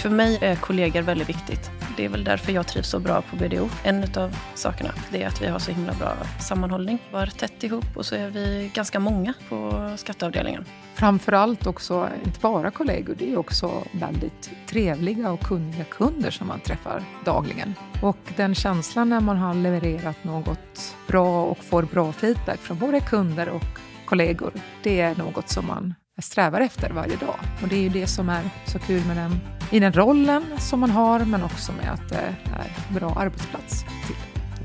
för mig är kollegor väldigt viktigt. Det är väl därför jag trivs så bra på BDO. En av sakerna det är att vi har så himla bra sammanhållning. Vi var tätt ihop och så är vi ganska många på skatteavdelningen. Framförallt också, inte bara kollegor, det är också väldigt trevliga och kunniga kunder som man träffar dagligen. Och den känslan när man har levererat något bra och får bra feedback från både kunder och kollegor, det är något som man strävar efter varje dag. Och det är ju det som är så kul med den, i den rollen som man har, men också med att det är en bra arbetsplats till.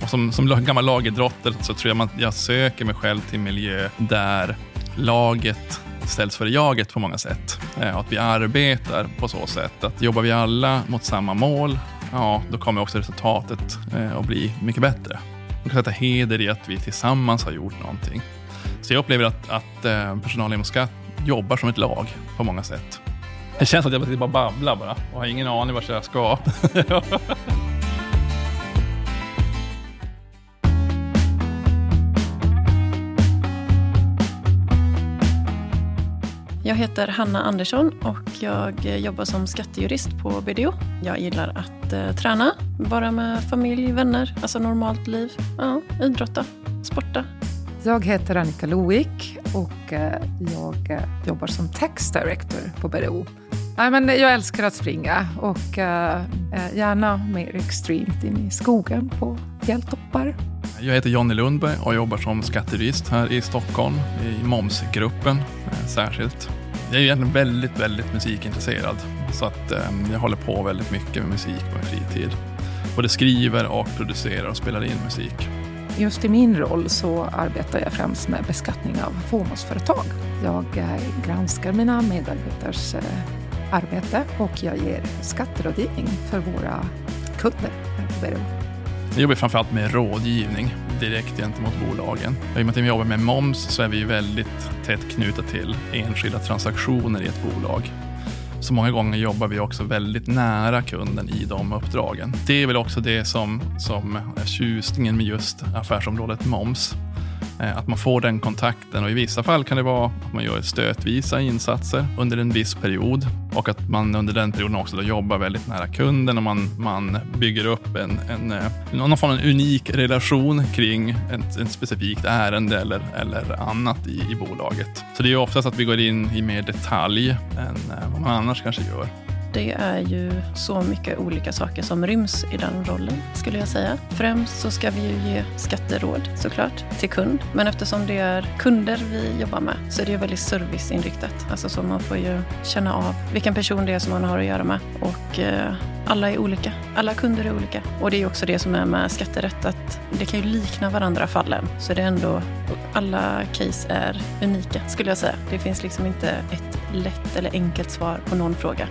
Och som, som gammal lagidrottare så tror jag att jag söker mig själv till miljö där laget ställs före jaget på många sätt. Eh, och att vi arbetar på så sätt att jobbar vi alla mot samma mål, ja, då kommer också resultatet eh, att bli mycket bättre. Man kan sätta heder i att vi tillsammans har gjort någonting. Så jag upplever att, att eh, personalen inom skatt jobbar som ett lag på många sätt. Det känns som att jag bara babblar bara och har ingen aning vart jag ska. Jag heter Hanna Andersson och jag jobbar som skattejurist på BDO. Jag gillar att eh, träna, vara med familj, vänner, alltså normalt liv. Ja, idrotta, sporta. Jag heter Annika Loik och eh, jag eh, jobbar som Text Director på BDO. Nej, men eh, jag älskar att springa och gärna mer extremt in i skogen på fjälltoppar. Jag heter Jonny Lundberg och jobbar som skatterist här i Stockholm i momsgruppen särskilt. Jag är egentligen väldigt, väldigt musikintresserad så att jag håller på väldigt mycket med musik på min fritid. Både skriver och producerar och spelar in musik. Just i min roll så arbetar jag främst med beskattning av fåmansföretag. Jag eh, granskar mina medarbetares eh, arbete och jag ger skatterådgivning för våra kunder på BRO. Jag jobbar framförallt med rådgivning direkt gentemot bolagen. I och med att vi jobbar med moms så är vi väldigt tätt knutna till enskilda transaktioner i ett bolag. Så många gånger jobbar vi också väldigt nära kunden i de uppdragen. Det är väl också det som, som är tjusningen med just affärsområdet moms. Eh, att man får den kontakten och i vissa fall kan det vara att man gör stötvisa insatser under en viss period och att man under den perioden också jobbar väldigt nära kunden och man, man bygger upp en, en, eh, någon form av unik relation kring ett, ett specifikt ärende eller, eller annat i, i bolaget. Så det är oftast att vi går in i mer detalj än eh, vad man annars kanske gör. Det är ju så mycket olika saker som ryms i den rollen, skulle jag säga. Främst så ska vi ju ge skatteråd såklart till kund. Men eftersom det är kunder vi jobbar med så är det ju väldigt serviceinriktat. Alltså så man får ju känna av vilken person det är som man har att göra med. Och eh, alla är olika. Alla kunder är olika. Och det är också det som är med skatterätt, att det kan ju likna varandra fallen. Så det är ändå, alla case är unika skulle jag säga. Det finns liksom inte ett lätt eller enkelt svar på någon fråga.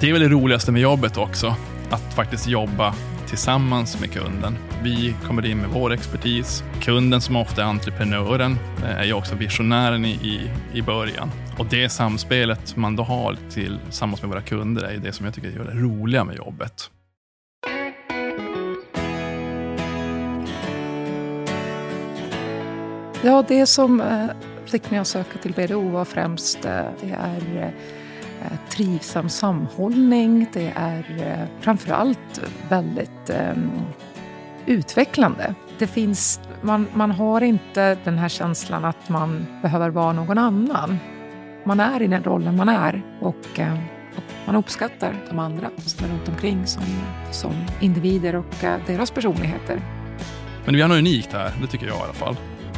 Det är väl det roligaste med jobbet också, att faktiskt jobba tillsammans med kunden. Vi kommer in med vår expertis. Kunden som ofta är entreprenören eh, är ju också visionären i, i, i början. Och det samspelet man då har tillsammans med våra kunder är det som jag tycker gör det roliga med jobbet. Ja, det som eh, fick mig att söka till BDO var främst eh, det är Eh, trivsam samhållning. Det är framför framförallt väldigt ehm, utvecklande. Det finns, man, man har inte den här känslan att man behöver vara någon annan. Man är i den rollen man är och, eh, och man uppskattar de andra som är runt omkring som, som individer och deras personligheter. Men vi har något unikt här, det tycker jag i alla fall.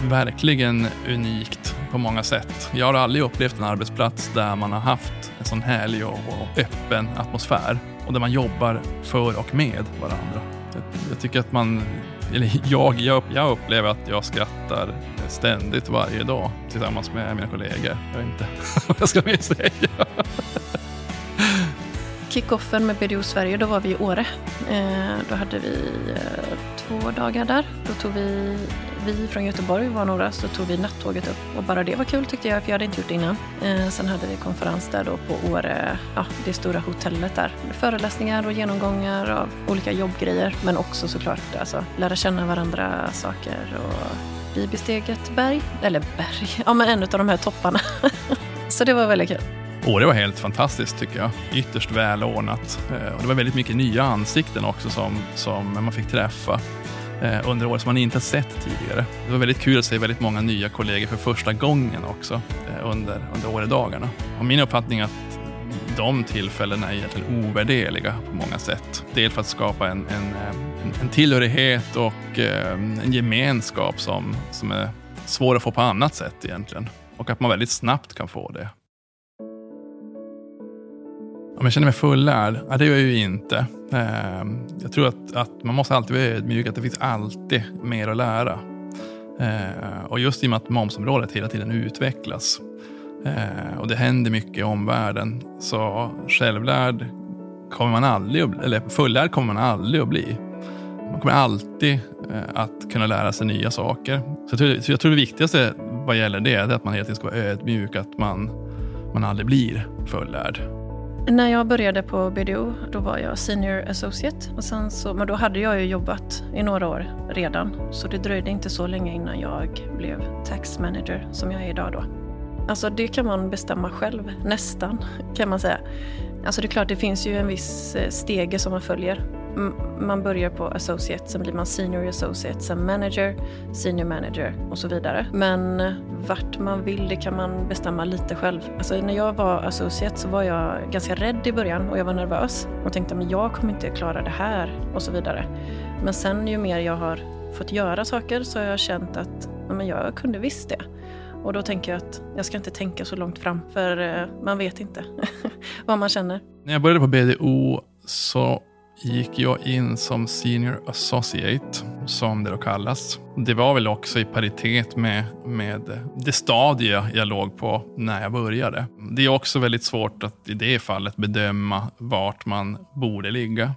Verkligen unikt på många sätt. Jag har aldrig upplevt en arbetsplats där man har haft en sån härlig och, öppen atmosfär och där man jobbar för och med varandra. Jag, tycker att man, eller jag, jag, upplever att jag skrattar ständigt varje dag tillsammans med mina kollegor. Jag vet inte vad jag ska mer säga. Kickoffen med BDO Sverige, då var vi i Åre. Eh, då hade vi eh, två dagar där. Då tog vi vi från Göteborg var några så tog vi nattåget upp och bara det var kul tyckte jag för jag hade inte gjort det innan. Eh, sen hade vi konferens där då på Åre, ja, det stora hotellet där. Föreläsningar och genomgångar av olika jobbgrejer men också såklart alltså, lära känna varandra saker och vi besteg ett berg, eller berg, ja men en av de här topparna. så det var väldigt kul. Åre var helt fantastiskt tycker jag. Ytterst välordnat. Eh, och det var väldigt mycket nya ansikten också som, som man fick träffa Eh, under året som man inte sett tidigare. Det var väldigt kul att se väldigt många nya kollegor för första gången också eh, under, under Åredagarna. Och min uppfattning är att de tillfällena är egentligen ovärderliga på många sätt. Dels för att skapa en, en, eh, en tillhörighet och en gemenskap som, som är svår att få på annat sätt egentligen. Och att man väldigt snabbt kan få det. Om jag känner mig fullärd? Ja, det gör jag ju inte. Ehm, jag tror att, att man måste alltid vara ödmjuk, att det finns alltid mer att lära. Ehm, och just i och med att momsområdet hela tiden utvecklas ehm, och det händer mycket i omvärlden, så självlärd kommer man aldrig, eller fullärd kommer man aldrig att bli. Man kommer alltid eh, att kunna lära sig nya saker. Så jag tror, så jag tror det viktigaste vad gäller det är att man hela tiden ska vara ödmjuk, att man, man aldrig blir fullärd. När jag började på BDO då var jag senior associate. Och sen så, men då hade jag ju jobbat i några år redan. Så det dröjde inte så länge innan jag blev tax manager som jag är idag då. Alltså det kan man bestämma själv, nästan kan man säga. Alltså det är klart, det finns ju en viss eh, stege som man följer man börjar på associate, sen blir man senior associate, sen manager, senior manager och så vidare. Men vart man vill, det kan man bestämma lite själv. Alltså när jag var associate så var jag ganska rädd i början och jag var nervös och tänkte att jag kommer inte klara det här och så vidare. Men sen ju mer jag har fått göra saker så har jag känt att men jag kunde visst det. Och då tänker jag att jag ska inte tänka så långt fram, för eh, man vet inte vad man känner. När jag började på BDO så gick jag in som Senior Associate, som det då kallas. Det var väl också i paritet med, med det stadie jag låg på när jag började. Det är också väldigt svårt att i det fallet bedöma vart man borde ligga.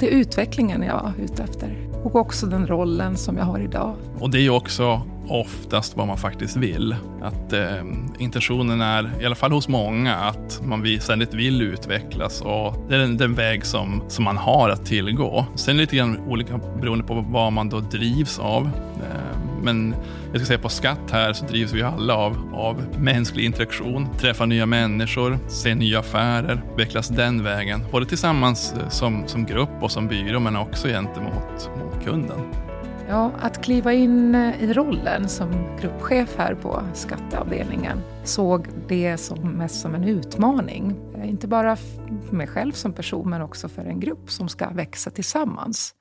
Det är utvecklingen jag var ute efter och också den rollen som jag har idag. Och det är också oftast vad man faktiskt vill. Att eh, intentionen är, i alla fall hos många, att man ständigt vill utvecklas och det är den, den, väg som, som man har att tillgå. Sen är det lite grann olika beroende på vad man då drivs av. Eh, men jag ska säga på skatt här så drivs vi alla av, av mänsklig interaktion, träffa nya människor, se nya affärer, utvecklas den vägen. Både tillsammans eh, som, som grupp och som byrå men också gentemot mot kunden. Ja, att kliva in eh, i rollen som gruppchef här på skatteavdelningen såg det som mest som en utmaning. Eh, inte bara för mig själv som person men också för en grupp som ska växa tillsammans.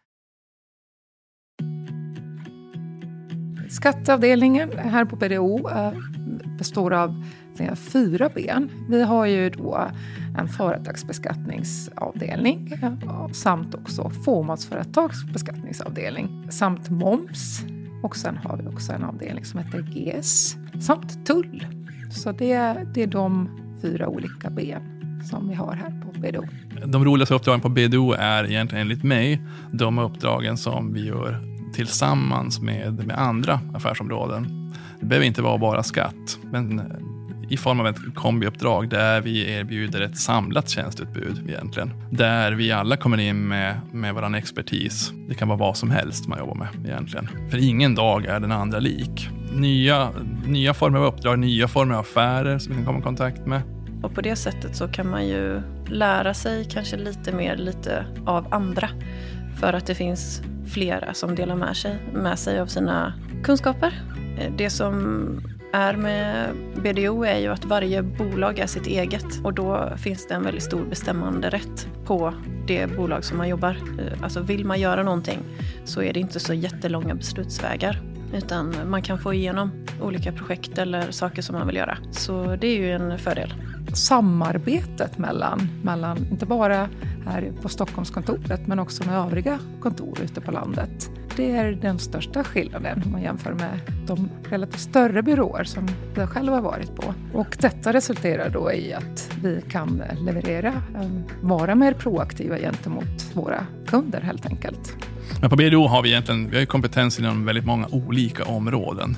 Skatteavdelningen här på BDO eh, består av fyra ben. Vi har ju då en företagsbeskattningsavdelning samt också fåmansföretagsbeskattningsavdelning samt moms. Och sen har vi också en avdelning som heter GS samt tull. Så det, det är de fyra olika ben som vi har här på BDO. De roligaste uppdragen på BDO är egentligen enligt mig de uppdragen som vi gör tillsammans med, med andra affärsområden. Det behöver inte vara bara skatt, men i form av ett kombiuppdrag där vi erbjuder ett samlat tjänsteutbud egentligen. Där vi alla kommer in med, med vår expertis. Det kan vara vad som helst man jobbar med egentligen. För ingen dag är den andra lik. Nya, nya former av uppdrag, nya former av affärer som vi kan komma i kontakt med. Och på det sättet så kan man ju lära sig kanske lite mer lite av andra. För att det finns flera som delar med sig, med sig av sina kunskaper. Eh, det som är med BDO är ju att varje bolag är sitt eget och då finns det en väldigt stor bestämmande rätt på det bolag som man jobbar. Alltså vill man göra någonting så är det inte så jättelånga beslutsvägar utan man kan få igenom olika projekt eller saker som man vill göra. Så det är ju en fördel. Samarbetet mellan, mellan inte bara här på Stockholmskontoret men också med övriga kontor ute på landet. Det är den största skillnaden om man jämför med de relativt större byråer som jag själv har varit på. Och detta resulterar då i att vi kan leverera, ehm, vara mer proaktiva gentemot våra kunder helt enkelt. Men på BDO har vi egentligen vi har kompetens inom väldigt många olika områden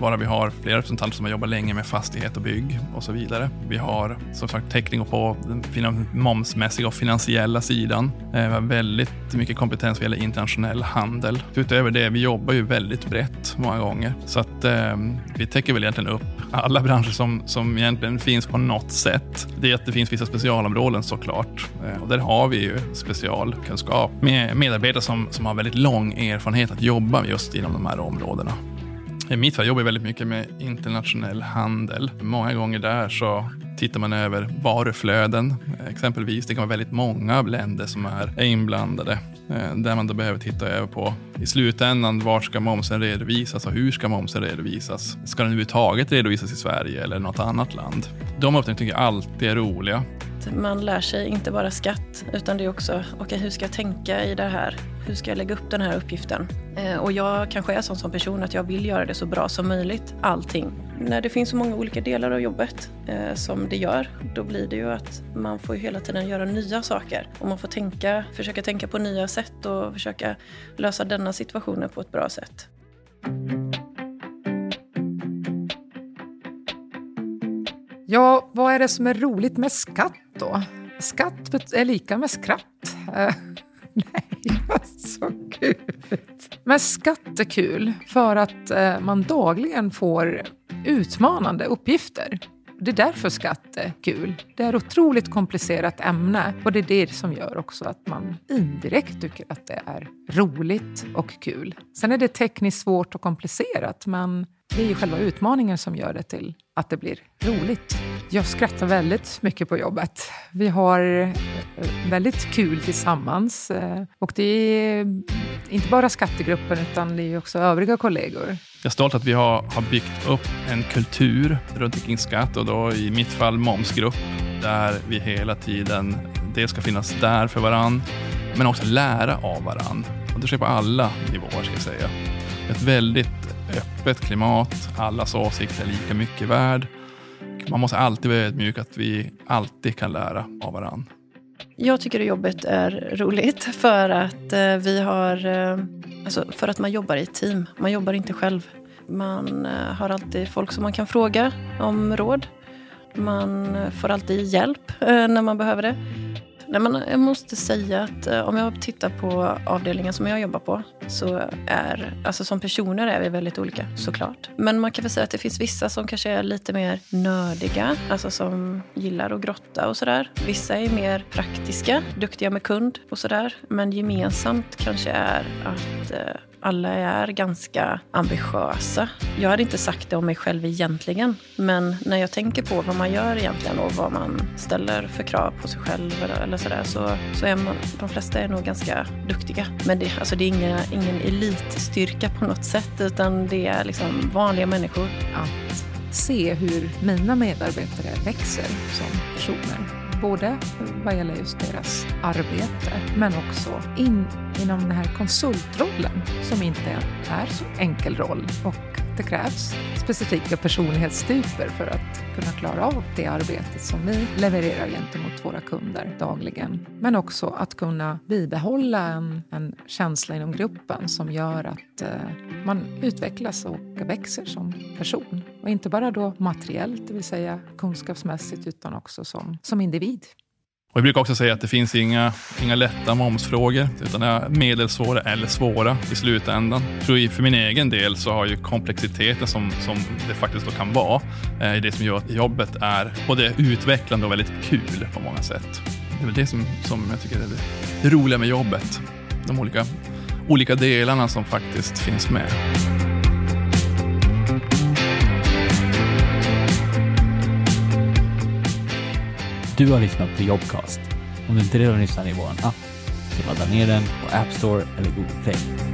bara vi har flera representanter som har jobbat länge med fastighet och bygg och så vidare. Vi har som sagt täckning på den momsmässiga och finansiella sidan. Eh, vi har väldigt mycket kompetens vad gäller internationell handel. Utöver det, vi jobbar ju väldigt brett många gånger. Så att eh, vi täcker väl egentligen upp alla branscher som, som egentligen finns på något sätt. Det är att det finns vissa specialområden såklart. Eh, och där har vi ju specialkunskap med medarbetare som, som har väldigt lång erfarenhet att jobba just inom de här områdena. I mitt fall jobbar jag väldigt mycket med internationell handel. Många gånger där så tittar man över varuflöden exempelvis. Det kan vara väldigt många länder som är inblandade eh, där man då behöver titta över på i slutändan var ska momsen redovisas och hur ska momsen redovisas? Ska den överhuvudtaget redovisas i Sverige eller något annat land? De uppdragen tycker jag alltid är roliga. Man lär sig inte bara skatt utan det är också, okej okay, hur ska jag tänka i det här? Hur ska jag lägga upp den här uppgiften? Eh, och jag kanske är sån som person att jag vill göra det så bra som möjligt, allting. När det finns så många olika delar av jobbet eh, som det gör, då blir det ju att man får hela tiden göra nya saker. Och man får tänka, försöka tänka på nya sätt och försöka lösa denna situationen på ett bra sätt. Ja, vad är det som är roligt med skatt då? Skatt är lika med skratt. Eh, Nej, så gud! Men skatt är kul för att eh, man dagligen får utmanande uppgifter. Det är därför skatt är kul. Det är ett otroligt komplicerat ämne och det är det som gör också att man indirekt tycker att det är roligt och kul. Sen är det tekniskt svårt och komplicerat men det är ju själva utmaningen som gör det till att det blir roligt. Jag skrattar väldigt mycket på jobbet. Vi har eh, väldigt kul tillsammans. Eh, och det är inte bara skattegruppen utan det är också övriga kollegor. Jag är stolt att vi har, har byggt upp en kultur runt omkring skatt och då i mitt fall momsgrupp där vi hela tiden dels ska finnas där för varann men också lära av varann. Och det sker på alla nivåer ska jag säga. Ett väldigt öppet klimat, allas åsikter är lika mycket värd. Man måste alltid vara ödmjuk att vi alltid kan lära av varandra. Jag tycker att jobbet är roligt för att eh, vi har, eh, alltså för att man jobbar i team. Man jobbar inte själv. Man eh, har alltid folk som man kan fråga om råd. Man får alltid hjälp när man behöver det. Nej, men jag måste säga att om jag tittar på avdelningen som jag jobbar på så är, alltså som personer är vi väldigt olika såklart. Men man kan väl säga att det finns vissa som kanske är lite mer nördiga, alltså som gillar att grotta och sådär. Vissa är mer praktiska, duktiga med kund och sådär. Men gemensamt kanske är att eh, alla är ganska ambitiösa. Jag hade inte sagt det om mig själv egentligen, men när jag tänker på vad man gör egentligen och vad man ställer för krav på sig själv eller, eller sådär så, så är man, de flesta är nog ganska duktiga. Men det, alltså det är inga, ingen elitstyrka på något sätt, utan det är liksom vanliga människor. Att se hur mina medarbetare växer som personer både vad gäller just deras arbete men också in inom den här konsultrollen som inte är så enkel roll och det krävs specifika personlighetstyper för att kunna klara av det arbetet som vi levererar gentemot våra kunder dagligen. Men också att kunna bibehålla en, en känsla inom gruppen som gör att eh, man utvecklas och växer som person. Och inte bara då materiellt, det vill säga kunskapsmässigt, utan också som, som individ. Och jag brukar också säga att det finns inga, inga lätta momsfrågor, utan det är medelsvåra eller svåra i slutändan. Jag tror för min egen del så har ju komplexiteten som, som det faktiskt då kan vara, eh, det som gör att jobbet är både utvecklande och väldigt kul på många sätt. Det är väl det som, som jag tycker är det, det roliga med jobbet. De olika, olika delarna som faktiskt finns med. Du har lyssnat på Jobcast. Om du inte redan lyssnar i vår app, så ladda ner den på App Store eller Google Play.